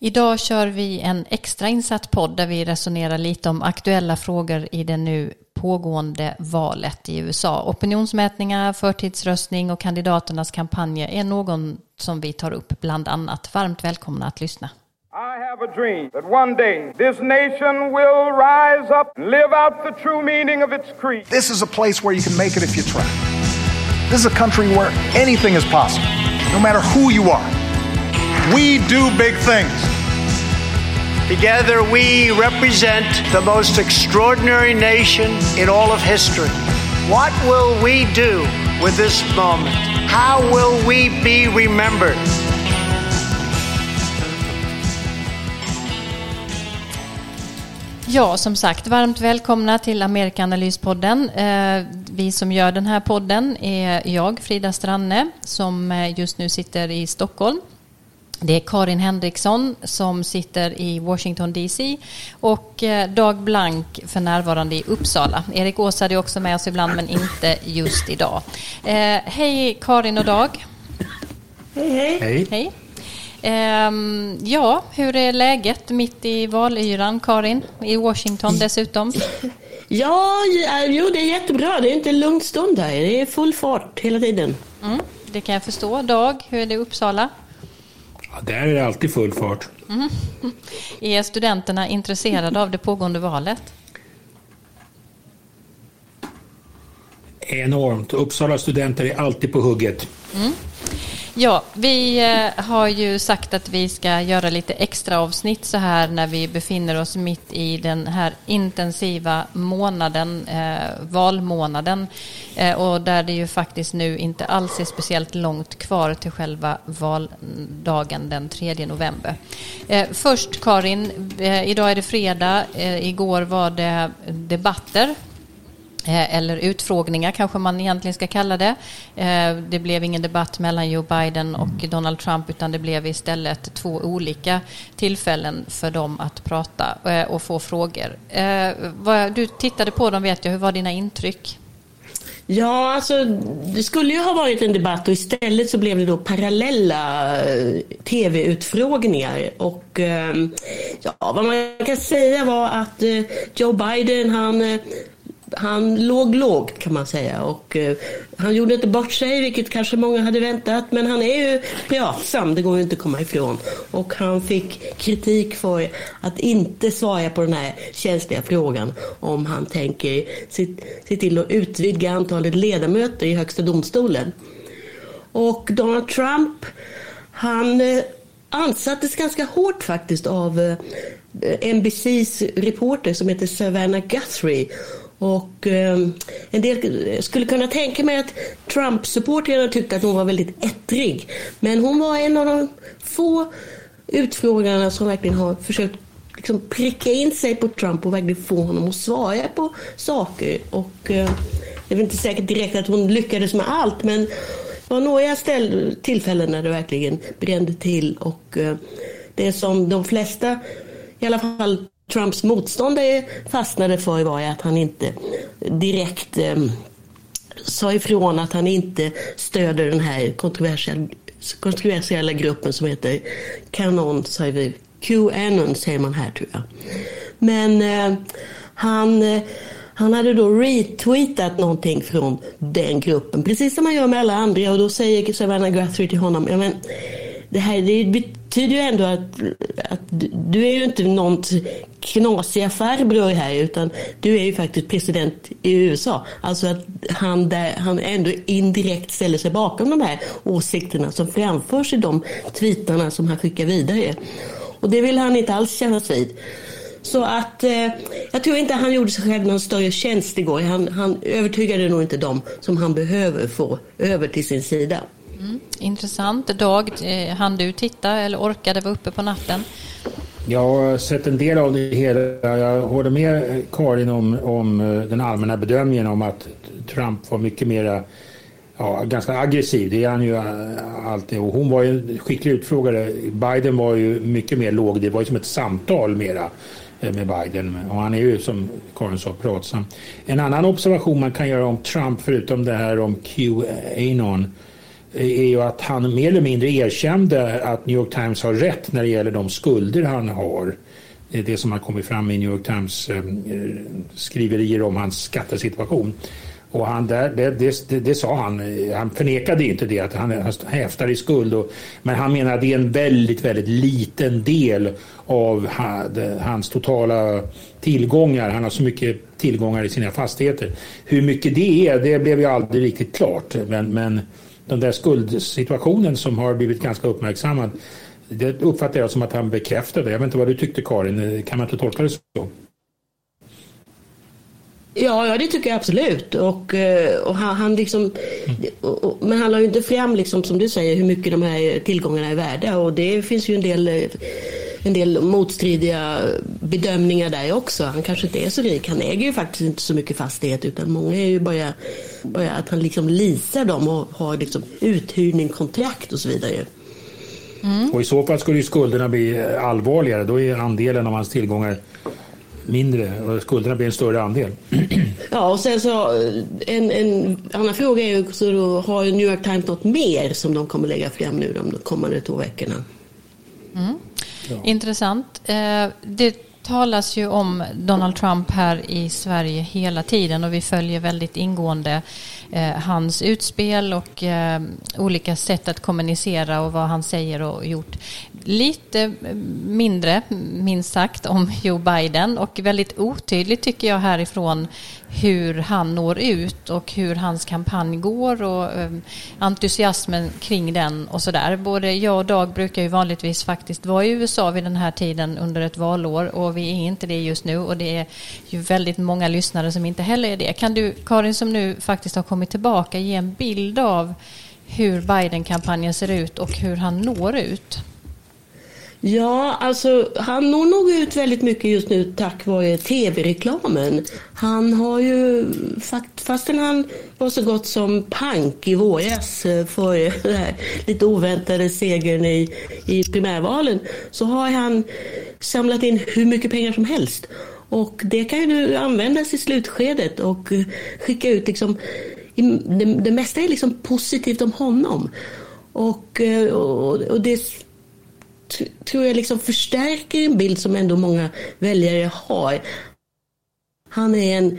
Idag kör vi en extra insatt podd där vi resonerar lite om aktuella frågor i det nu pågående valet i USA. Opinionsmätningar, förtidsröstning och kandidaternas kampanjer är någon som vi tar upp bland annat. Varmt välkomna att lyssna. I have a dream that one day this nation will rise up and live out the true meaning of its creed. This is a place where you can make it if you try. This is a country where anything is possible, no matter who you are. We do big things. Together, we represent the most extraordinary nation in all of history. What will we do with this moment? How will we be remembered? Ja, som sagt, varmt välkomna till Amerikanalyspodden. Eh, vi som gör den här podden är jag, Frida Stranne, som eh, just nu sitter i Stockholm. Det är Karin Henriksson som sitter i Washington DC och eh, Dag Blank för närvarande i Uppsala. Erik Åsad är också med oss ibland men inte just idag. hej Karin och Dag. Hej hej. Hej. hej. Um, ja, hur är läget mitt i valyran, Karin? I Washington dessutom? Ja, jo, det är jättebra. Det är inte lugn stund här. Det är full fart hela tiden. Mm, det kan jag förstå. Dag, hur är det i Uppsala? Ja, där är det alltid full fart. Mm. Är studenterna intresserade av det pågående valet? Enormt. Uppsala studenter är alltid på hugget. Mm. Ja, vi eh, har ju sagt att vi ska göra lite extra avsnitt så här när vi befinner oss mitt i den här intensiva månaden, eh, valmånaden, eh, och där det ju faktiskt nu inte alls är speciellt långt kvar till själva valdagen den 3 november. Eh, först Karin, eh, idag är det fredag, eh, igår var det debatter eller utfrågningar kanske man egentligen ska kalla det. Eh, det blev ingen debatt mellan Joe Biden och Donald Trump utan det blev istället två olika tillfällen för dem att prata eh, och få frågor. Du tittade på dem vet jag, hur var dina intryck? Ja, alltså det skulle ju ha varit en debatt och istället så blev det då parallella tv-utfrågningar. Och ja, vad man kan säga var att Joe Biden han han låg lågt kan man säga och eh, han gjorde inte bort sig vilket kanske många hade väntat men han är ju pratsam, det går ju inte att komma ifrån. Och han fick kritik för att inte svara på den här känsliga frågan om han tänker se, se till att utvidga antalet ledamöter i högsta domstolen. Och Donald Trump han eh, ansattes ganska hårt faktiskt av eh, eh NBCs reporter som heter Savannah Guthrie och eh, en del skulle kunna tänka mig att Trump-supportrarna tyckte att hon var väldigt ettrig. Men hon var en av de få utfrågarna som verkligen har försökt liksom pricka in sig på Trump och verkligen få honom att svara på saker. Och eh, det är inte säkert direkt att hon lyckades med allt men det var några ställ tillfällen när det verkligen brände till och eh, det som de flesta i alla fall Trumps motståndare fastnade för var att han inte direkt eh, sa ifrån att han inte stöder den här kontroversiella, kontroversiella gruppen som heter Canon, säger. QAnon säger man här tror jag. Men eh, han, eh, han hade då retweetat någonting från den gruppen, precis som man gör med alla andra. Och då säger Savannah Guthrie till honom, ja, men, det här det betyder ju ändå att, att du är ju inte någon knasiga farbror här utan du är ju faktiskt president i USA. Alltså att han, där, han ändå indirekt ställer sig bakom de här åsikterna som framförs i de tweetarna som han skickar vidare. Och det vill han inte alls kännas vid. Så att eh, jag tror inte han gjorde sig själv någon större tjänst igår. Han, han övertygade nog inte dem som han behöver få över till sin sida. Mm, intressant. Dag, eh, hann du titta eller orkade vara uppe på natten? Jag har sett en del av det hela. Jag håller med Karin om, om eh, den allmänna bedömningen om att Trump var mycket mera ja, ganska aggressiv. Det är han ju eh, alltid. Och hon var ju en skicklig utfrågare. Biden var ju mycket mer låg. Det var ju som ett samtal mera eh, med Biden. Och han är ju som Karin sa pratsam. En annan observation man kan göra om Trump förutom det här om QAnon är ju att han mer eller mindre erkände att New York Times har rätt när det gäller de skulder han har. Det som har kommit fram i New York Times eh, skriverier om hans skattesituation. Och han där, det, det, det, sa han, han förnekade inte det att han häftar i skuld. Och, men han menar att det är en väldigt, väldigt liten del av hans totala tillgångar. Han har så mycket tillgångar i sina fastigheter. Hur mycket det är, det blev ju aldrig riktigt klart. Men, men den där skuldsituationen som har blivit ganska uppmärksammad, det uppfattar jag som att han bekräftade. Jag vet inte vad du tyckte Karin, kan man inte tolka det så? Ja, ja, det tycker jag absolut. Och, eh, och han, han liksom, och, och, men han la ju inte fram, liksom, som du säger, hur mycket de här tillgångarna är värda. Och det finns ju en del, eh, en del motstridiga bedömningar där också. Han kanske inte är så rik. Han äger ju faktiskt inte så mycket fastighet utan många är ju bara, bara att han liksom leasar dem och har liksom uthyrning, kontrakt och så vidare. Mm. Och i så fall skulle ju skulderna bli allvarligare. Då är andelen av hans tillgångar mindre och skulderna blir en större andel. Ja, och sen så en, en annan fråga är ju, så då har New York Times något mer som de kommer lägga fram nu de kommande två veckorna? Mm. Ja. Intressant. Eh, det talas ju om Donald Trump här i Sverige hela tiden och vi följer väldigt ingående eh, hans utspel och eh, olika sätt att kommunicera och vad han säger och gjort. Lite mindre, minst sagt, om Joe Biden och väldigt otydligt tycker jag härifrån hur han når ut och hur hans kampanj går och ehm, entusiasmen kring den och sådär. Både jag och Dag brukar ju vanligtvis faktiskt vara i USA vid den här tiden under ett valår och vi är inte det just nu och det är ju väldigt många lyssnare som inte heller är det. Kan du, Karin som nu faktiskt har kommit tillbaka, ge en bild av hur Biden-kampanjen ser ut och hur han når ut? Ja, alltså han når nog ut väldigt mycket just nu tack vare tv-reklamen. Han har ju, fastän han var så gott som pank i våras eh, för den här lite oväntade segern i, i primärvalen, så har han samlat in hur mycket pengar som helst. Och det kan ju nu användas i slutskedet och skicka ut liksom, det, det mesta är liksom positivt om honom. Och, eh, och, och det tror jag liksom förstärker en bild som ändå många väljare har. Han är en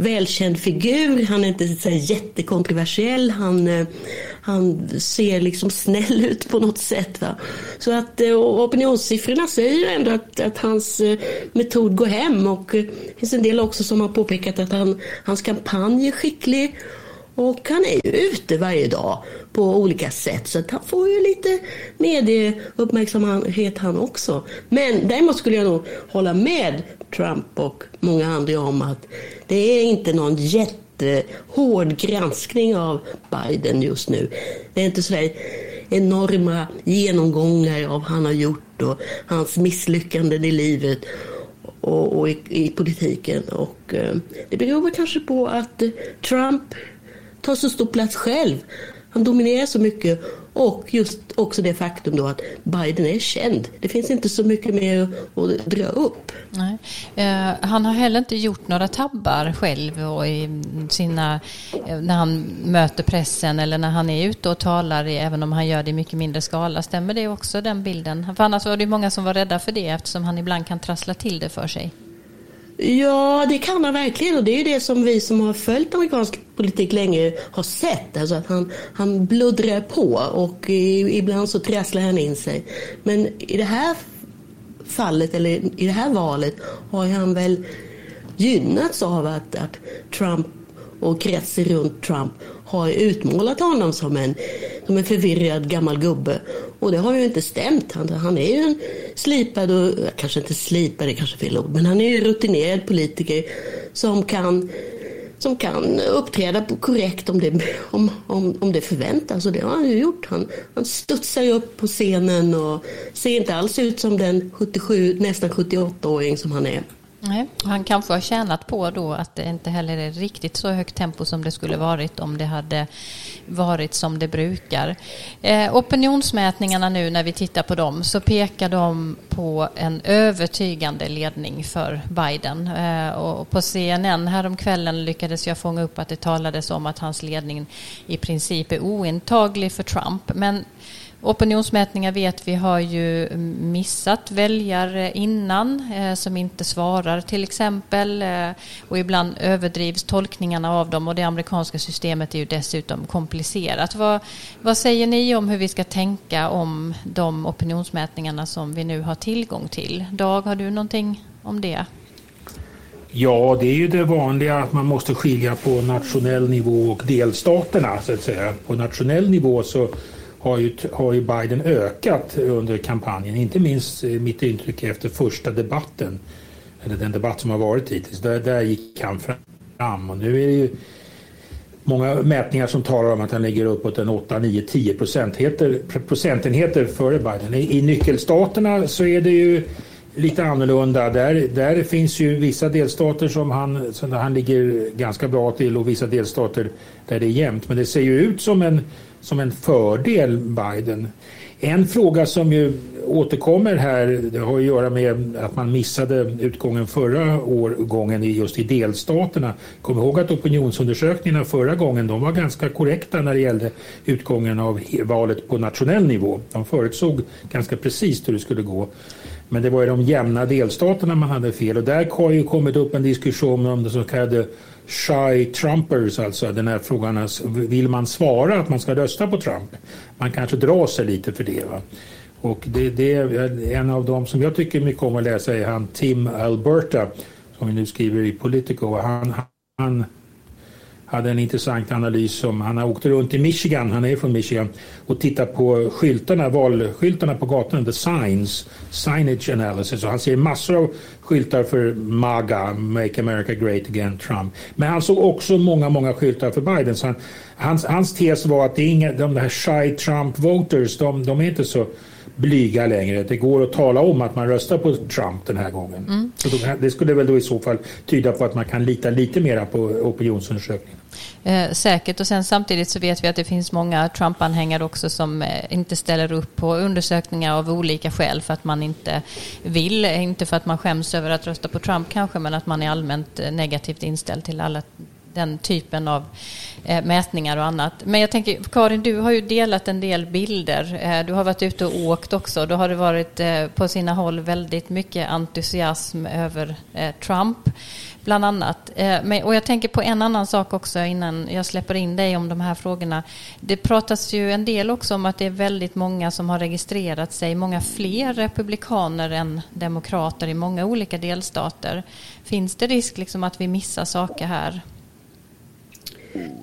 välkänd figur, han är inte så jättekontroversiell, han, eh, han ser liksom snäll ut på något sätt. Va? Så att eh, opinionssiffrorna säger ändå att, att hans eh, metod går hem och det finns en del också som har påpekat att han, hans kampanj är skicklig och han är ju ute varje dag på olika sätt så att han får ju lite medieuppmärksamhet han också. Men däremot skulle jag nog hålla med Trump och många andra om att det är inte någon jättehård granskning av Biden just nu. Det är inte sådär enorma genomgångar av vad han har gjort och hans misslyckanden i livet och, och i, i, politiken. Och, eh, det beror väl kanske på att Trump tar så stor plats själv. Han dominerar så mycket och just också det faktum då att Biden är känd. Det finns inte så mycket mer att dra upp. Nej. Eh, han har heller inte gjort några tabbar själv och i sina, eh, när han möter pressen eller när han är ute och talar, även om han gör det i mycket mindre skala. Stämmer det också den bilden? För annars var det många som var rädda för det eftersom han ibland kan trassla till det för sig. Ja, det kan han verkligen och det är det som vi som har följt amerikansk politik länge har sett. Alltså att han, han bluddrar på och ibland så trasslar han in sig. Men i det här fallet, eller i det här valet, har han väl gynnats av att, att Trump och kretsen runt Trump har utmålat honom som en, som en förvirrad gammal gubbe. Och det har ju inte stämt. Han, han är ju en slipad, och, kanske inte slipad, det kanske är fel ord, men han är ju rutinerad politiker som kan som kan uppträda korrekt om det, om, om, om det förväntas. Och det har han ju gjort. Han, han studsar upp på scenen och ser inte alls ut som den 77, nästan 78-åring som han är. Nej, han kanske har tjänat på då att det inte heller är riktigt så högt tempo som det skulle varit om det hade varit som det brukar. Eh, opinionsmätningarna nu när vi tittar på dem så pekar de på en övertygande ledning för Biden. Eh, och på CNN häromkvällen lyckades jag fånga upp att det talades om att hans ledning i princip är ointaglig för Trump. Men Opinionsmätningar vet vi har ju missat väljare innan eh, som inte svarar till exempel eh, och ibland överdrivs tolkningarna av dem och det amerikanska systemet är ju dessutom komplicerat. Vad, vad säger ni om hur vi ska tänka om de opinionsmätningarna som vi nu har tillgång till? Dag, har du någonting om det? Ja, det är ju det vanliga att man måste skilja på nationell nivå och delstaterna så att säga. På nationell nivå så har ju, har ju Biden ökat under kampanjen. Inte minst eh, mitt intryck efter första debatten. Eller den debatt som har varit hittills. Där, där gick han fram. Och nu är det ju många mätningar som talar om att han ligger uppåt en 8, 9, 10 procentenheter, procentenheter före Biden. I, I nyckelstaterna så är det ju lite annorlunda. Där, där finns ju vissa delstater som han, som han ligger ganska bra till och vissa delstater där det är jämnt. Men det ser ju ut som en som en fördel Biden. En fråga som ju återkommer här, det har att göra med att man missade utgången förra årgången just i delstaterna. Kom ihåg att opinionsundersökningarna förra gången de var ganska korrekta när det gällde utgången av valet på nationell nivå. De förutsåg ganska precis hur det skulle gå. Men det var i de jämna delstaterna man hade fel och där har ju kommit upp en diskussion om det så kallade shy Trumpers, alltså den här frågan, alltså, vill man svara att man ska rösta på Trump? Man kanske drar sig lite för det. Va? Och det, det, är en av dem som jag tycker mycket om att läsa är han Tim Alberta som vi nu skriver i Politico. Han, han hade en intressant analys som han har åkt runt i Michigan, han är från Michigan, och tittat på skyltarna, valskyltarna på gatorna, the signs, signage analysis. Och han ser massor av skyltar för MAGA, Make America Great Again, Trump. Men han såg också många, många skyltar för Biden. Så han, hans, hans tes var att det är inga, de här shy Trump voters, de, de är inte så blyga längre. Det går att tala om att man röstar på Trump den här gången. Mm. Så då, det skulle väl då i så fall tyda på att man kan lita lite mer på opinionsundersökningar. Eh, säkert och sen samtidigt så vet vi att det finns många Trump-anhängare också som eh, inte ställer upp på undersökningar av olika skäl för att man inte vill, inte för att man skäms över att rösta på Trump kanske men att man är allmänt eh, negativt inställd till alla den typen av eh, mätningar och annat. Men jag tänker, Karin, du har ju delat en del bilder. Eh, du har varit ute och åkt också. Då har det varit eh, på sina håll väldigt mycket entusiasm över eh, Trump, bland annat. Eh, och jag tänker på en annan sak också innan jag släpper in dig om de här frågorna. Det pratas ju en del också om att det är väldigt många som har registrerat sig, många fler republikaner än demokrater i många olika delstater. Finns det risk liksom att vi missar saker här?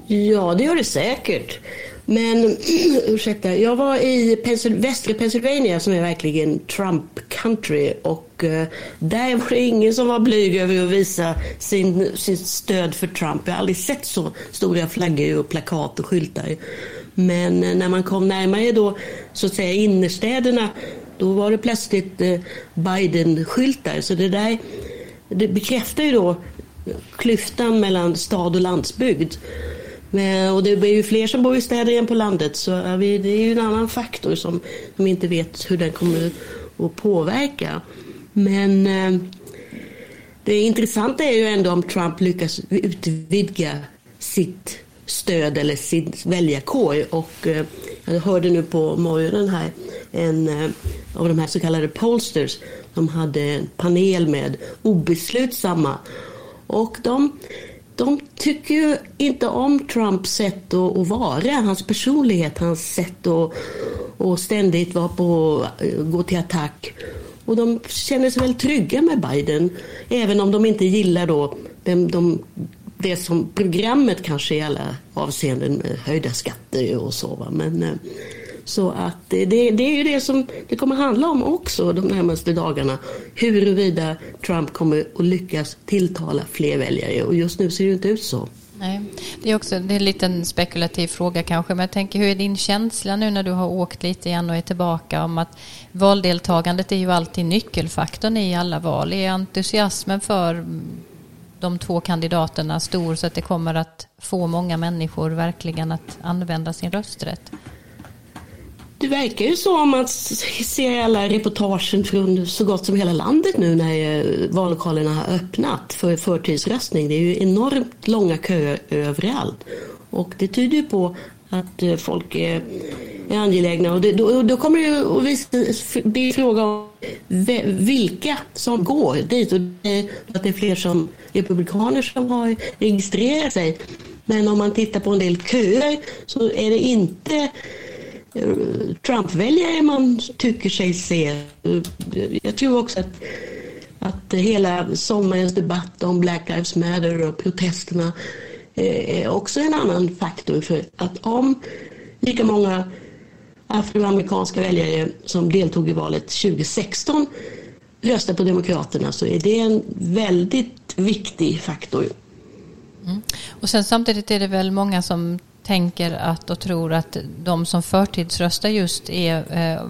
Ja, det gör det säkert. Men ursäkta, jag var i Pensil västra Pennsylvania som är verkligen Trump country och uh, där var det ingen som var blyg över att visa sin, sin stöd för Trump. Jag har aldrig sett så stora flaggor och plakat och skyltar. Men uh, när man kom närmare då, så att säga innerstäderna, då var det plötsligt uh, Biden-skyltar. Så det där det bekräftar ju då klyftan mellan stad och landsbygd. Men, och det är ju fler som bor i städer än på landet så det är ju en annan faktor som vi inte vet hur den kommer att påverka. Men eh, det intressanta är ju ändå om Trump lyckas utvidga sitt stöd eller sin väljarkår. Och eh, jag hörde nu på morgonen här en eh, av de här så kallade pollsters som hade en panel med obeslutsamma och de, de tycker ju inte om Trumps sätt att, att vara, hans personlighet, hans sätt att, att ständigt vara på, eh, gå till attack. Och de känner sig väl trygga med Biden, även om de inte gillar då de, de, det som programmet kanske i alla avseenden med höjda skatter och så. Va? Men, eh, så att det, det är ju det som det kommer handla om också de närmaste dagarna. Huruvida Trump kommer att lyckas tilltala fler väljare och just nu ser det inte ut så. Nej, det är också det är en liten spekulativ fråga kanske, men jag tänker hur är din känsla nu när du har åkt lite igen och är tillbaka om att valdeltagandet är ju alltid nyckelfaktorn i alla val. Är entusiasmen för de två kandidaterna stor så att det kommer att få många människor verkligen att använda sin rösträtt? Det verkar ju så om man ser alla reportagen från så gott som hela landet nu när eh, vallokalerna har öppnat för förtidsröstning. Det är ju enormt långa köer överallt. Och det tyder ju på att eh, folk är, är angelägna. Och det, då, då, kommer det att bli fråga om vilka som går dit. Och det, att det är fler som republikaner som har registrerat sig. Men om man tittar på en del köer så är det inte Trump-väljare man tycker sig se. Jag tror också att, att hela sommarens debatt om Black Lives Matter och protesterna eh, är också en annan faktor. För att om lika många afroamerikanska väljare som deltog i valet 2016 röstar på Demokraterna så är det en väldigt viktig faktor. Mm. Och sen samtidigt är det väl många som tänker att och tror att de som förtidsröstar just är eh,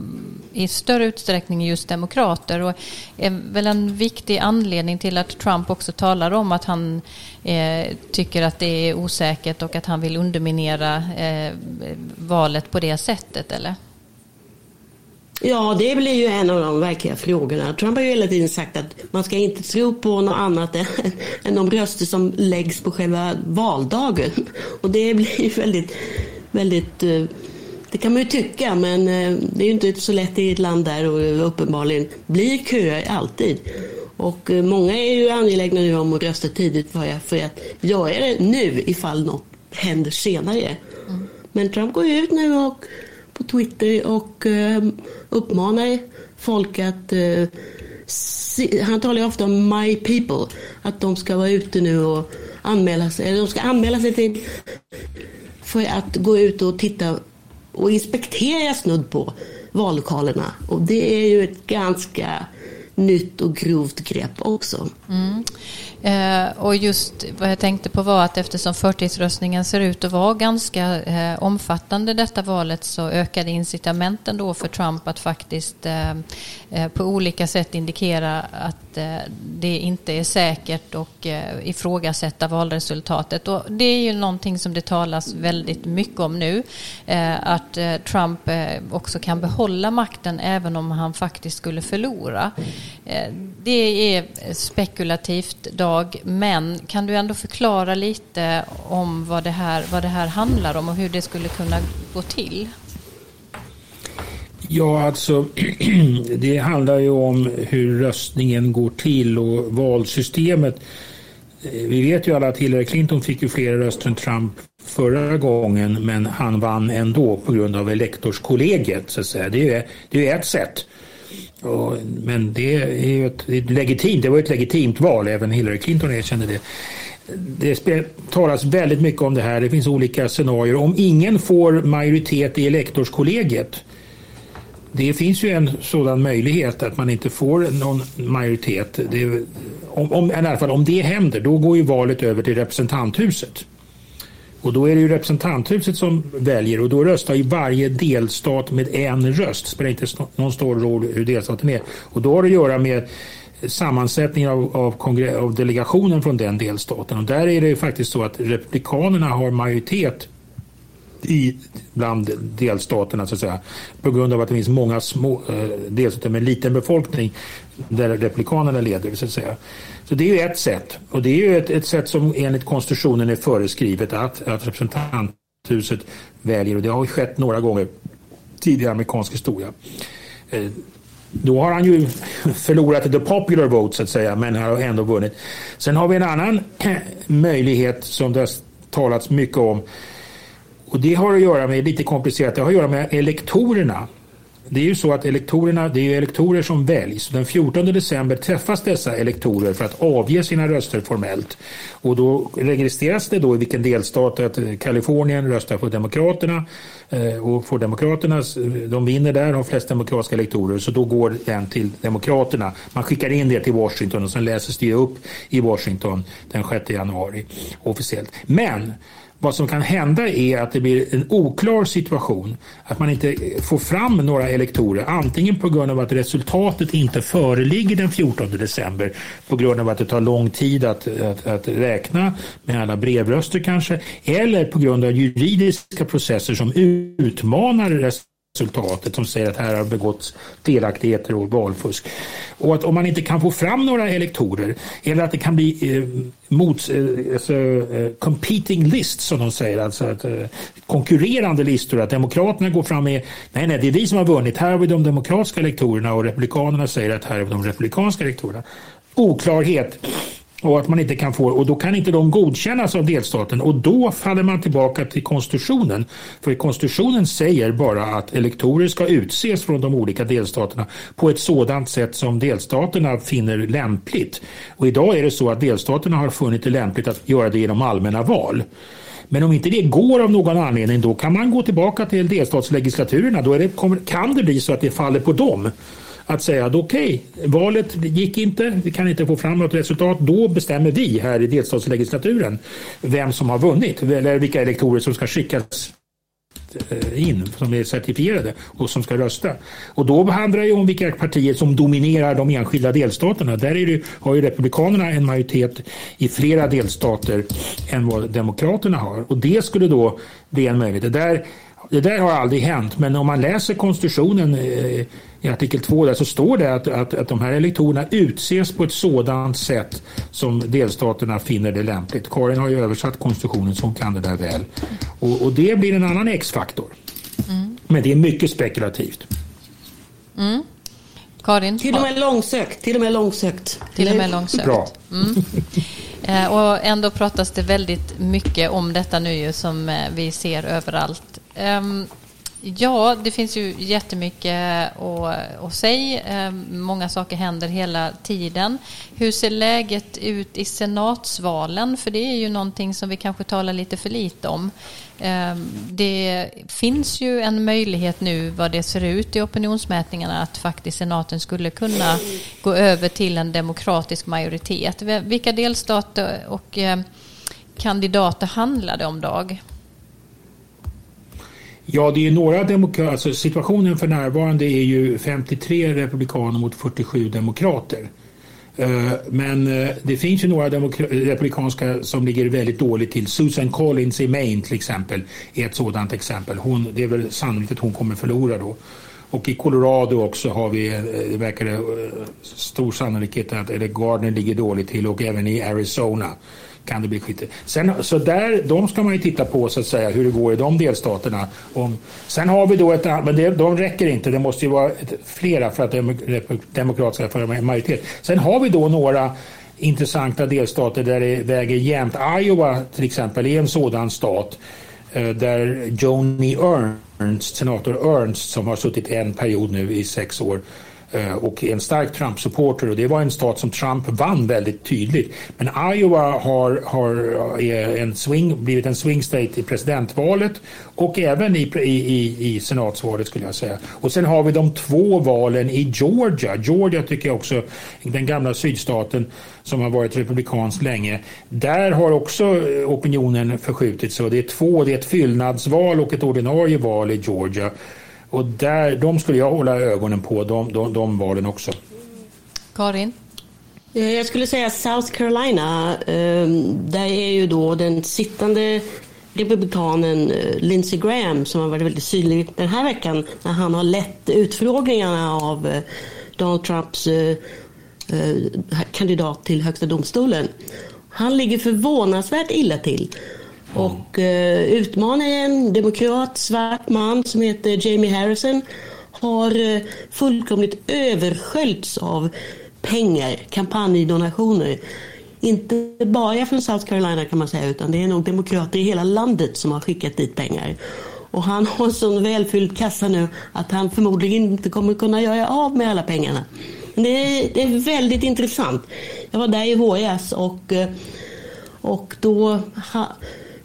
i större utsträckning just demokrater och är väl en viktig anledning till att Trump också talar om att han eh, tycker att det är osäkert och att han vill underminera eh, valet på det sättet, eller? Ja, det blir ju en av de verkliga frågorna. Trump har ju hela tiden sagt att man ska inte tro på något annat än, än de röster som läggs på själva valdagen. Och det blir ju väldigt, väldigt eh, det kan man ju tycka, men eh, det är ju inte så lätt i ett land där och uppenbarligen blir köer alltid. Och eh, många är ju angelägna nu om att rösta tidigt för att göra det nu ifall något händer senare. Mm. Men Trump går ut nu och på Twitter och eh, uppmanar folk att eh, han talar ju ofta om my people, att de ska vara ute nu och anmäla sig, eller de ska anmäla sig till för att gå ut och titta och inspektera snudd på vallokalerna. Och det är ju ett ganska nytt och grovt grepp också. Mm. Eh, och just vad jag tänkte på var att eftersom förtidsröstningen ser ut att vara ganska eh, omfattande detta valet så ökade incitamenten då för Trump att faktiskt eh, eh på olika sätt indikera att eh, det inte är säkert och eh, ifrågasätta valresultatet. Och det är ju någonting som det talas väldigt mycket om nu. Eh, att eh, Trump eh, också kan behålla makten även om han faktiskt skulle förlora. det är spekulativt dag, men kan du ändå förklara lite om vad det, här, vad det här handlar om och hur det skulle kunna gå till? Ja, alltså det handlar ju om hur röstningen går till och valsystemet. Eh, vi vet ju alla att Hillary Clinton fick ju fler röster än Trump förra gången men han vann ändå på grund av elektorskollegiet. Så att säga. Det, är, det är ett sätt. Och, men det är ju ett, ett, legitimt, det var ett legitimt val, även Hillary Clinton erkände det. Det talas väldigt mycket om det här, det finns olika scenarier. Om ingen får majoritet i elektorskollegiet det finns ju en sådan möjlighet att man inte får någon majoritet. Det, om, om, I alla fall om det händer, då går ju valet över till representanthuset. Och då är det ju representanthuset som väljer och då röstar ju varje delstat med en röst. Det spelar inte någon stor roll hur delstaten är. Och då har det att göra med sammansättningen av, av, av delegationen från den delstaten. Och där är det ju faktiskt så att republikanerna har majoritet i bland delstaterna så att säga. På grund av att det finns många små eh, delstater med liten befolkning där republikanerna leder så att säga. Så det är ju ett sätt och det är ju ett, ett sätt som enligt konstitutionen är föreskrivet att, att representanthuset väljer och det har ju skett några gånger tidigare i amerikansk historia. Eh, då har han ju förlorat the popular vote så att säga men han har ändå vunnit. Sen har vi en annan möjlighet som det har talats mycket om och det har att göra med, lite komplicerat, det har att göra med elektorerna. det är ju så att elektorerna, det är ju elektorer som väljs. Den 14 december träffas dessa elektorer för att avge sina röster formellt. Och då registreras det då i vilken delstat att Kalifornien röstar på Demokraterna eh, och får Demokraterna, eh, de vinner där, har flest demokratiska elektorer, så då går den till Demokraterna. Man skickar in det till Washington och sen läses det upp i Washington den 6 januari officiellt. Men vad som kan hända är att det blir en oklar situation. Att man inte får fram några elektorer. Antingen på grund av att resultatet inte föreligger den 14 december. På grund av att det tar lång tid att, att, att räkna med alla brevröster kanske. Eller på grund av juridiska processer som utmanar resultatet resultatet som säger att här har begåtts felaktigheter och valfusk. Och att om man inte kan få fram några elektorer eller att det kan bli eh, mot, eh, alltså, eh, competing lists som de säger, alltså att, eh, konkurrerande listor, att demokraterna går fram med nej, nej, det är vi som har vunnit, här har vi de demokratiska elektorerna och republikanerna säger att här är de republikanska elektorerna. Oklarhet och att man inte kan få, och då kan inte de godkännas av delstaten och då faller man tillbaka till konstitutionen. För konstitutionen säger bara att elektorer ska utses från de olika delstaterna på ett sådant sätt som delstaterna finner lämpligt. Och idag är det så att delstaterna har funnit det lämpligt att göra det genom allmänna val. Men om inte det går av någon anledning då kan man gå tillbaka till delstatslegislaturerna. Då det, kan det bli så att det faller på dem att säga att okej, okay, valet gick inte, vi kan inte få fram något resultat. Då bestämmer vi här i delstatslegislaturen vem som har vunnit eller vilka elektorer som ska skickas eh, in som är certifierade och som ska rösta. Och då handlar det om vilka partier som dominerar de enskilda delstaterna. Där är det, har ju Republikanerna en majoritet i flera delstater än vad Demokraterna har. Och det skulle då bli en möjlighet. Där, det där har aldrig hänt, men om man läser konstitutionen eh, i artikel 2 där så står det att, att, att de här elektorerna utses på ett sådant sätt som delstaterna finner det lämpligt. Karin har ju översatt konstitutionen så hon kan det där väl. Och, och det blir en annan X-faktor. Mm. Men det är mycket spekulativt. Mm. Karin? Till och med långsökt. Till och med långsökt. Till och med långsökt. Bra. Mm. Eh, och ändå pratas det väldigt mycket om detta nu ju som eh, vi ser överallt. Um, Ja, det finns ju jättemycket att, att säga. Um, många saker händer hela tiden. Hur ser läget ut i senatsvalen? För det är ju någonting som vi kanske talar lite för lite om. Um, det finns ju en möjlighet nu vad det ser ut i opinionsmätningarna att faktiskt senaten skulle kunna gå över till en demokratisk majoritet. Vilka delstater och kandidater handlar det om, Dag? Ja, det är några demokrater. Alltså, situationen för närvarande är ju 53 republikaner mot 47 demokrater. Eh, men eh, det finns ju några republikanska som ligger väldigt dåligt till. Susan Collins i Maine till exempel är ett sådant exempel. Hon, det är väl sannolikt att hon kommer förlora då. Och i Colorado också har vi, eh, det verkar stor sannolikhet att eller Gardner ligger dåligt till och även i Arizona kan det bli skit. Sen, så där, de ska man ju titta på så att säga hur det går i de delstaterna. Om, sen har vi då ett men det, de räcker inte. Det måste ju vara ett, flera för att demokratiska för en majoritet. Sen har vi då några intressanta delstater där det väger jämnt. Iowa till exempel är en sådan stat eh, där Joni Ernst, senator Ernst som har suttit en period nu i sex år Eh, och en stark Trump-supporter och det var en stat som Trump vann väldigt tydligt. Men Iowa har, har eh, en swing, blivit en swing state i presidentvalet och även i, i, i senatsvalet skulle jag säga. Och sen har vi de två valen i Georgia. Georgia tycker jag också, den gamla sydstaten som har varit republikansk länge. Där har också eh, opinionen förskjutits. det är två, det är ett fyllnadsval och ett ordinarie val i Georgia. Och där, de skulle jag hålla ögonen på, de, de, de valen också. Karin? Eh, jag skulle säga South Carolina. Ehm, där är ju då den sittande republikanen eh, Lindsey Graham som har varit väldigt synlig den här veckan när han har lett utfrågningarna av eh, Donald Trumps kandidat till högsta domstolen. Han ligger förvånansvärt illa till. Och eh, utmanaren, demokrat, svart man som heter Jamie Harrison har eh, fullkomligt översköljts av pengar, kampanjdonationer. Inte bara från South Carolina kan man säga, utan det är nog demokrater i hela landet som har skickat dit pengar. Och han har sån välfylld kassa nu att han förmodligen inte kommer kunna göra av med alla pengarna. Men det är, det är väldigt intressant. Jag var där i våras och, eh, och då... Ha,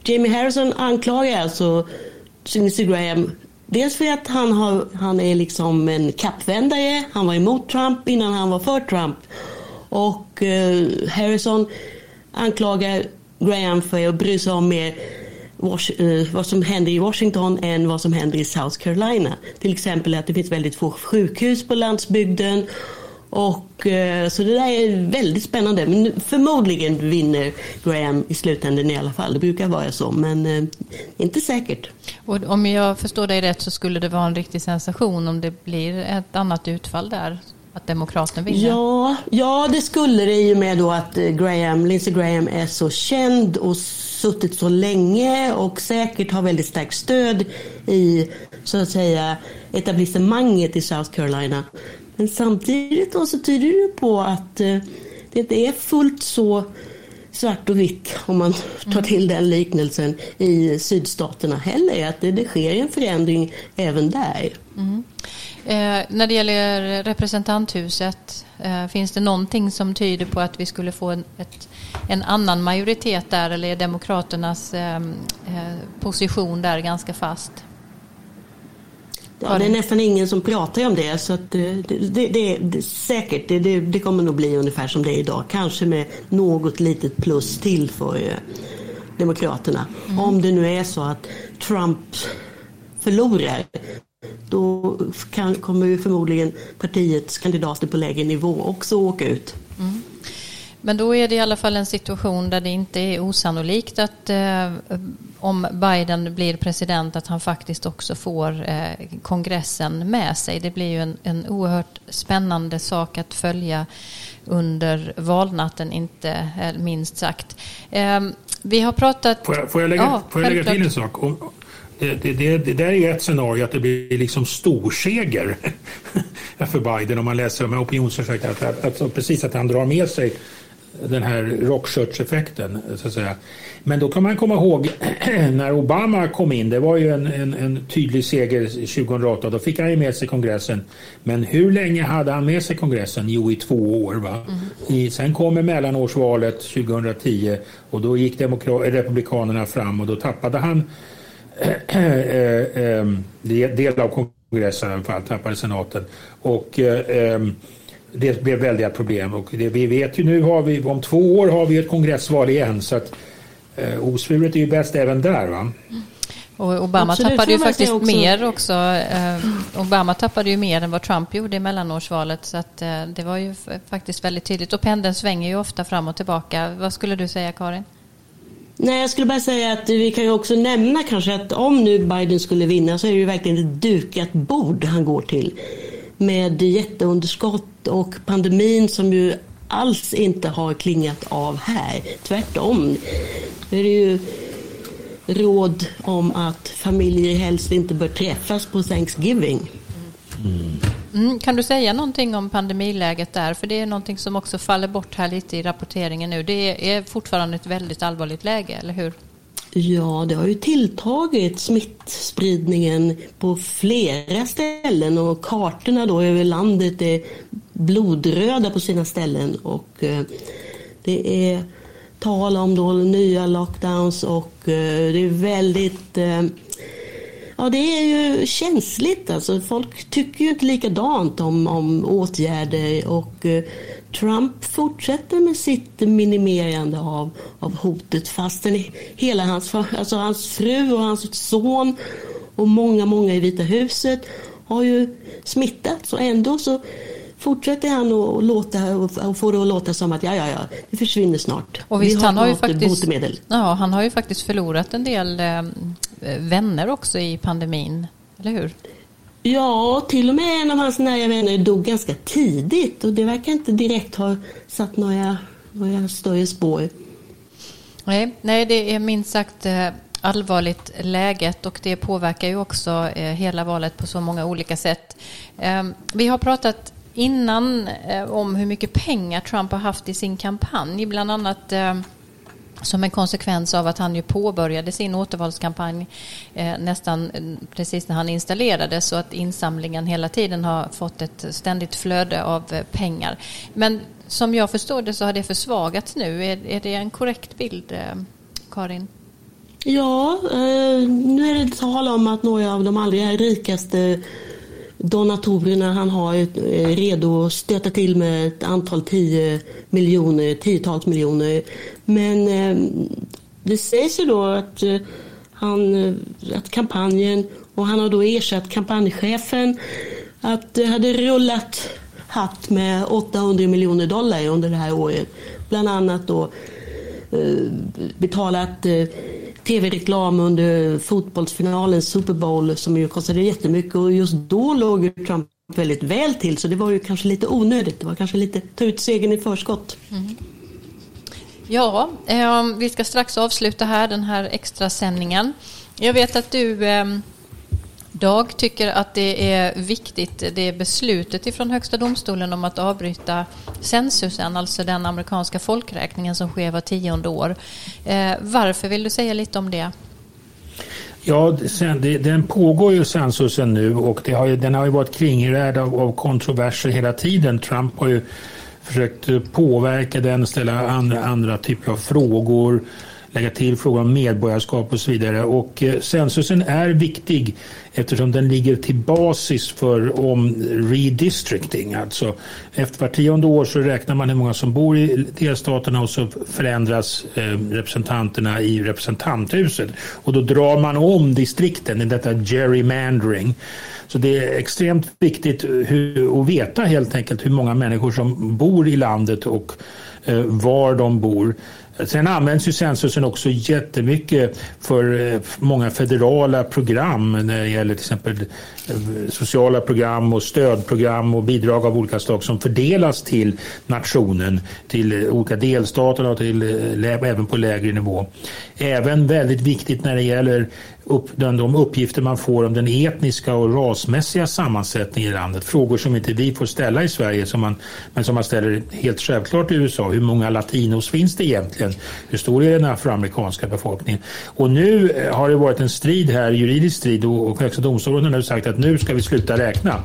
Jamie Harrison anklagar alltså Lindsey Graham Dels för att han, har, han är liksom en kappvändare. Han var emot Trump innan han var för Trump. Och eh, Harrison anklagar Graham för att bry sig om mer eh, vad som händer i Washington än vad som händer i South Carolina. Till exempel att det finns väldigt få sjukhus på landsbygden och, eh, så det där är väldigt spännande. Men förmodligen vinner Graham i slutändan i alla fall. Det brukar vara så, men eh, inte säkert. Och om jag förstår dig rätt så skulle det vara en riktig sensation om det blir ett annat utfall där? Att demokraten vinner? Ja, ja, det skulle det i och med då att eh, Graham, Lindsey Graham är så känd och suttit så länge och säkert har väldigt starkt stöd i så att säga etablissemanget i South Carolina. Men samtidigt då så tyder det på att eh, det inte är fullt så svart och vitt, om man tar till den liknelsen, i sydstaterna heller. Att det, det sker en förändring även där. Mm. Eh, när det gäller representanthuset, eh, finns det någonting som tyder på att vi skulle få en, ett, en annan majoritet där eller är Demokraternas eh, eh position där ganska fast? Ja, det är nästan ingen som pratar om det. Så eh, det, det, det, det säkert, det, det, kommer nog bli ungefär som det är idag. Kanske med något litet plus till för eh, Demokraterna. Mm. Om det nu är så att Trump förlorar då kan, kommer ju förmodligen partiets kandidater på lägre nivå också åka ut. Mm. Men då är det i alla fall en situation där det inte är osannolikt att eh, om Biden blir president att han faktiskt också får eh, kongressen med sig. Det blir ju en, en oerhört spännande sak att följa under valnatten, inte eh, minst sagt. Eh, vi har pratat... Får jag, får jag lägga, ja, får jag lägga till en sak? Det, det, det, det, där är ju ett scenario att det blir liksom storseger för Biden om man läser de här opinionsundersökningarna. Att, att, att, precis att han drar med sig den här rockshirts-effekten. Så att säga. Men då kan man komma ihåg när Obama kom in, det var ju en, en, en, tydlig seger 2008, då fick han ju med sig kongressen. Men hur länge hade han med sig kongressen? Jo, i två år. Va? Mm. I, sen kommer mellanårsvalet 2010 och då gick Republikanerna fram och då tappade han äh, äh, del av kongressen i alla fall, tappade senaten. Och äh, det blev väldiga problem och det, vi vet ju nu har vi om två år har vi ett kongressval igen så att eh, osvuret är ju bäst även där va. Och Obama Absolut, tappade ju faktiskt också. mer också. Eh, Obama tappade ju mer än vad Trump gjorde i mellanårsvalet så att eh, det var ju faktiskt väldigt tydligt och pendeln svänger ju ofta fram och tillbaka. Vad skulle du säga Karin? Nej, jag skulle bara säga att vi kan ju också nämna kanske att om nu Biden skulle vinna så är det ju verkligen ett dukat bord han går till med jätteunderskott och pandemin som ju alls inte har klingat av här. Tvärtom. Det är ju råd om att familjer helst inte bör träffas på Thanksgiving. Mm. Mm, kan du säga någonting om pandemiläget där? För det är någonting som också faller bort här lite i rapporteringen nu. Det är fortfarande ett väldigt allvarligt läge, eller hur? Ja, det har ju tilltagit smittspridningen på flera ställen och kartorna då över landet är blodröda på sina ställen och eh, det är tal om då nya lockdowns och eh, det är väldigt eh, Ja, det är ju känsligt. Alltså, folk tycker ju inte likadant om, om åtgärder och Trump fortsätter med sitt minimerande av, av hotet fastän hela hans, alltså hans fru och hans son och många, många i Vita huset har ju smittats och ändå så fortsätter han att låta och få det att låta som att ja, ja, ja, det försvinner snart. Och visst, Vi har han har ju faktiskt, botemedel. Ja, han har ju faktiskt förlorat en del eh, vänner också i pandemin, eller hur? Ja, till och med en av hans nära vänner dog ganska tidigt och det verkar inte direkt ha satt några, några större spår. Nej, nej, det är minst sagt eh, allvarligt läget och det påverkar ju också eh, hela valet på så många olika sätt. Ehm, vi har pratat innan eh, om hur mycket pengar Trump har haft i sin kampanj. Bland annat ehm, som en konsekvens av att han ju påbörjade sin återvalskampanj eh, nästan eh, precis när han installerades så att insamlingen hela tiden har fått ett ständigt flöde av eh, pengar. Men som jag förstår det så har det försvagats nu. Är, är det en korrekt bild, eh, Karin? Ja, eh, nu är det tal om att några av de allra rikaste donatorerna han har är eh, redo att stöta till med ett antal tio miljoner, tiotals miljoner. Men eh, det sägs ju då att, eh, han, att kampanjen, och han har då ersatt kampanjchefen, att det hade rullat hatt med 800 miljoner dollar under det här året. Bland annat då betalat tv-reklam under fotbollsfinalen Super Bowl som ju kostade jättemycket och just då låg Trump väldigt väl till så det var ju kanske lite onödigt. Det var kanske lite ta ut segern i förskott. Mm. Ja, eh, vi ska strax avsluta här den här extra sändningen. Jag vet att du eh, Dag tycker att det är viktigt, det beslutet ifrån Högsta domstolen om att avbryta censusen, alltså den amerikanska folkräkningen som sker var tionde år. Eh, varför vill du säga lite om det? Ja, den pågår ju censusen nu och det har ju, den har ju varit kringrärd av, av kontroverser hela tiden. Trump har ju försökt påverka den, ställa andra, andra typer av frågor lägga till frågan om medborgarskap och så vidare. Och Sensusen censusen är viktig eftersom den ligger till basis för om redistricting. Alltså efter var tionde år så räknar man hur många som bor i delstaterna och så förändras eh, representanterna i representanthuset. Och då drar man om distrikten i detta gerrymandering. Så det är extremt viktigt hur, att veta helt enkelt hur många människor som bor i landet och eh, var de bor. Sen används ju censusen också jättemycket för eh, många federala program när det gäller till exempel eh, sociala program och stödprogram och bidrag av olika slag som fördelas till nationen, till eh, olika delstater och till, även på lägre nivå. Även väldigt viktigt när det gäller upp, de uppgifter man får om den etniska och rasmässiga sammansättningen i landet. Frågor som inte vi får ställa i Sverige som man, men som man ställer helt självklart i USA. Hur många latinos finns det egentligen? Hur stor är den afroamerikanska befolkningen? Och nu eh, har det varit en strid här, juridisk strid och, och Högsta domstolen har nu sagt att nu ska vi sluta räkna.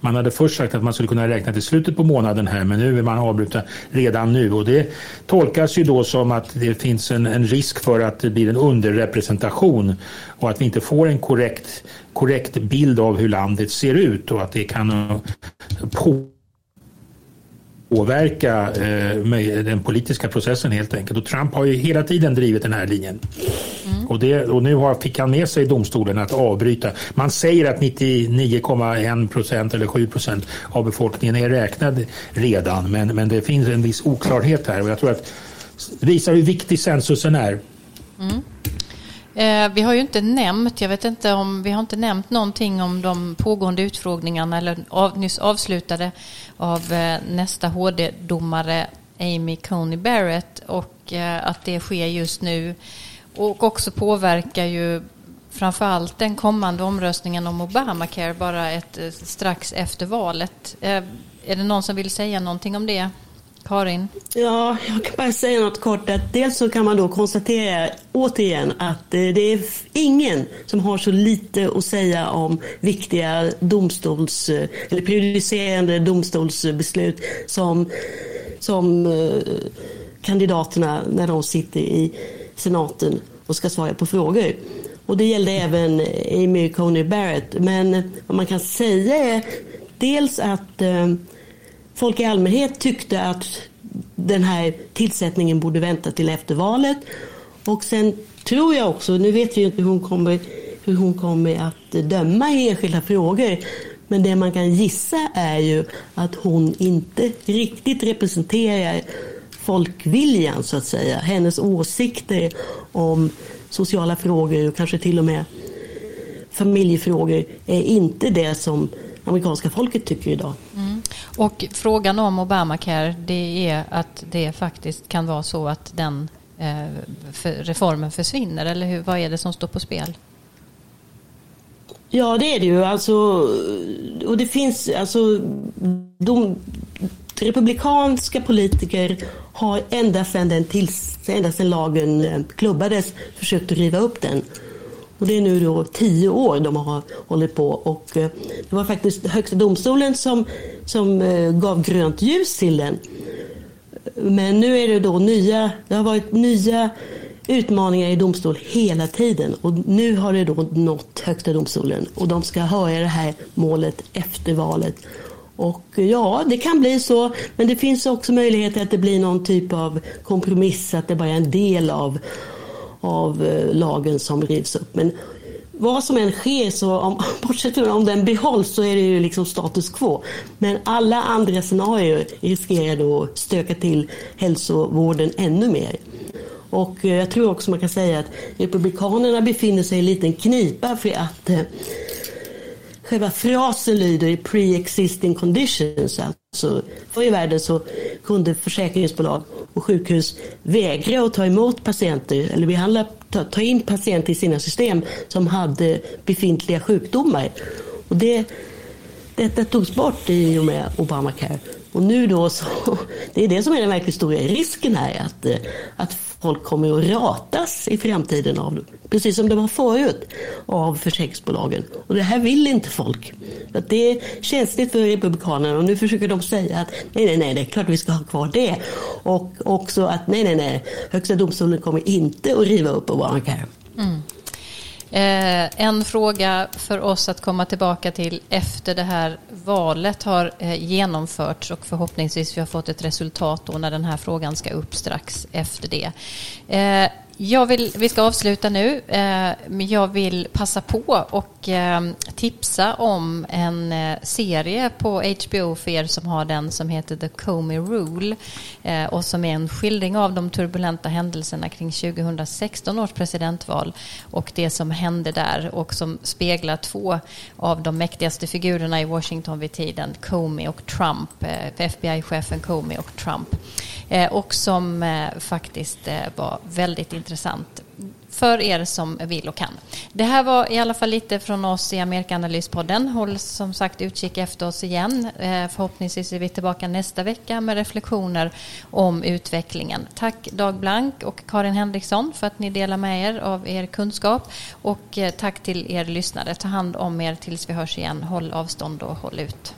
Man hade först sagt att man skulle kunna räkna till slutet på månaden här men nu vill man avbryta redan nu och det tolkas ju då som att det finns en, en risk för att det blir en underrepresentation och att vi inte får en korrekt, korrekt bild av hur landet ser ut och att det kan påverka eh, den politiska processen helt enkelt. Och Trump har ju hela tiden drivit den här linjen. Mm. Och, det, och nu har, fick han med sig domstolen att avbryta. Man säger att 99,1 procent eller 7 procent av befolkningen är räknad redan men, men det finns en viss oklarhet här och jag tror att det visar hur viktig censusen är. Mm. Eh, vi har ju inte nämnt, jag vet inte om, vi har inte nämnt någonting om de pågående utfrågningarna eller av, nyss avslutade av eh, nästa HD-domare Amy Coney Barrett och eh, att det sker just nu och också påverkar ju framförallt den kommande omröstningen om Obamacare bara ett, eh, strax efter valet. Eh, är det någon som vill säga någonting om det? Karin? Ja, jag kan bara säga något kort. Att dels så kan man då konstatera återigen att eh, det är ingen som har så lite att säga om viktiga domstols eh, eller prejudicerande domstolsbeslut som, som eh, kandidaterna när de sitter i senaten och ska svara på frågor. Och det gällde även Amy Coney Barrett. Men vad man kan säga är dels att folk i allmänhet tyckte att den här tillsättningen borde vänta till efter valet. Och sen tror jag också, nu vet vi ju inte hur hon kommer, hur hon kommer att döma i enskilda frågor. Men det man kan gissa är ju att hon inte riktigt representerar folkviljan så att säga. Hennes åsikter om sociala frågor och kanske till och med familjefrågor är inte det som amerikanska folket tycker idag. Mm. Och frågan om Obamacare det är att det faktiskt kan vara så att den eh, för reformen försvinner eller hur, vad är det som står på spel? Ja det är det ju alltså och det finns alltså de, republikanska politiker har ända sedan, den tills, ända sedan lagen klubbades försökt att riva upp den. Och det är nu då tio år de har hållit på. Och eh, det var faktiskt Högsta domstolen som, som eh, gav grönt ljus till den. Men nu är det då nya, det har varit nya utmaningar i domstol hela tiden. Och nu har det då nått Högsta domstolen och de ska höra det här målet efter valet. Och eh, ja, det kan bli så, men det finns också möjligheter att det blir någon typ av kompromiss, att det bara är en del av, av eh, lagen som rivs upp. Men vad som än sker, så om, bortsett från om den behålls, så är det ju liksom status quo. Men alla andra scenarier riskerar då att stöka till hälsovården ännu mer. Och eh, jag tror också man kan säga att Republikanerna befinner sig i en liten knipa för att eh, själva frasen lyder pre-existing conditions. Alltså, förr i världen så kunde försäkringsbolag och sjukhus vägra att ta emot patienter eller behandla, ta, ta in patienter i sina system som hade befintliga sjukdomar. Och det, detta togs bort i och med Obamacare. Och nu då så, det är det som är den verkligt stora risken här, att, eh, att folk kommer att ratas i framtiden av, precis som det var förut, av försäkringsbolagen. Och det här vill inte folk. Att det är känsligt för Republikanerna och nu försöker de säga att nej, nej, nej, det är klart vi ska ha kvar det. Och också att nej, nej, nej, Högsta domstolen kommer inte att riva upp Obamacare. Mm. Eh, en fråga för oss att komma tillbaka till efter det här valet har eh, genomförts och förhoppningsvis vi har fått ett resultat då när den här frågan ska upp strax efter det. Eh, jag vill, vi ska avsluta nu, eh, men jag vill passa på och eh, tipsa om en eh, serie på HBO för er som har den som heter The Comey Rule och som är en skildring av de turbulenta händelserna kring 2016 års presidentval och det som hände där och som speglar två av de mäktigaste figurerna i Washington vid tiden, Comey och Trump, FBI-chefen Comey och Trump. Och som faktiskt var väldigt intressant för er som vill och kan. Det här var i alla fall lite från oss i Amerikanalyspodden. Håll som sagt utkik efter oss igen. Eh, förhoppningsvis är vi tillbaka nästa vecka med reflektioner om utvecklingen. Tack Dag Blank och Karin Henriksson för att ni delar med er av er kunskap. Och eh, tack till er lyssnare. Ta hand om er tills vi hörs igen. Håll avstånd och håll ut.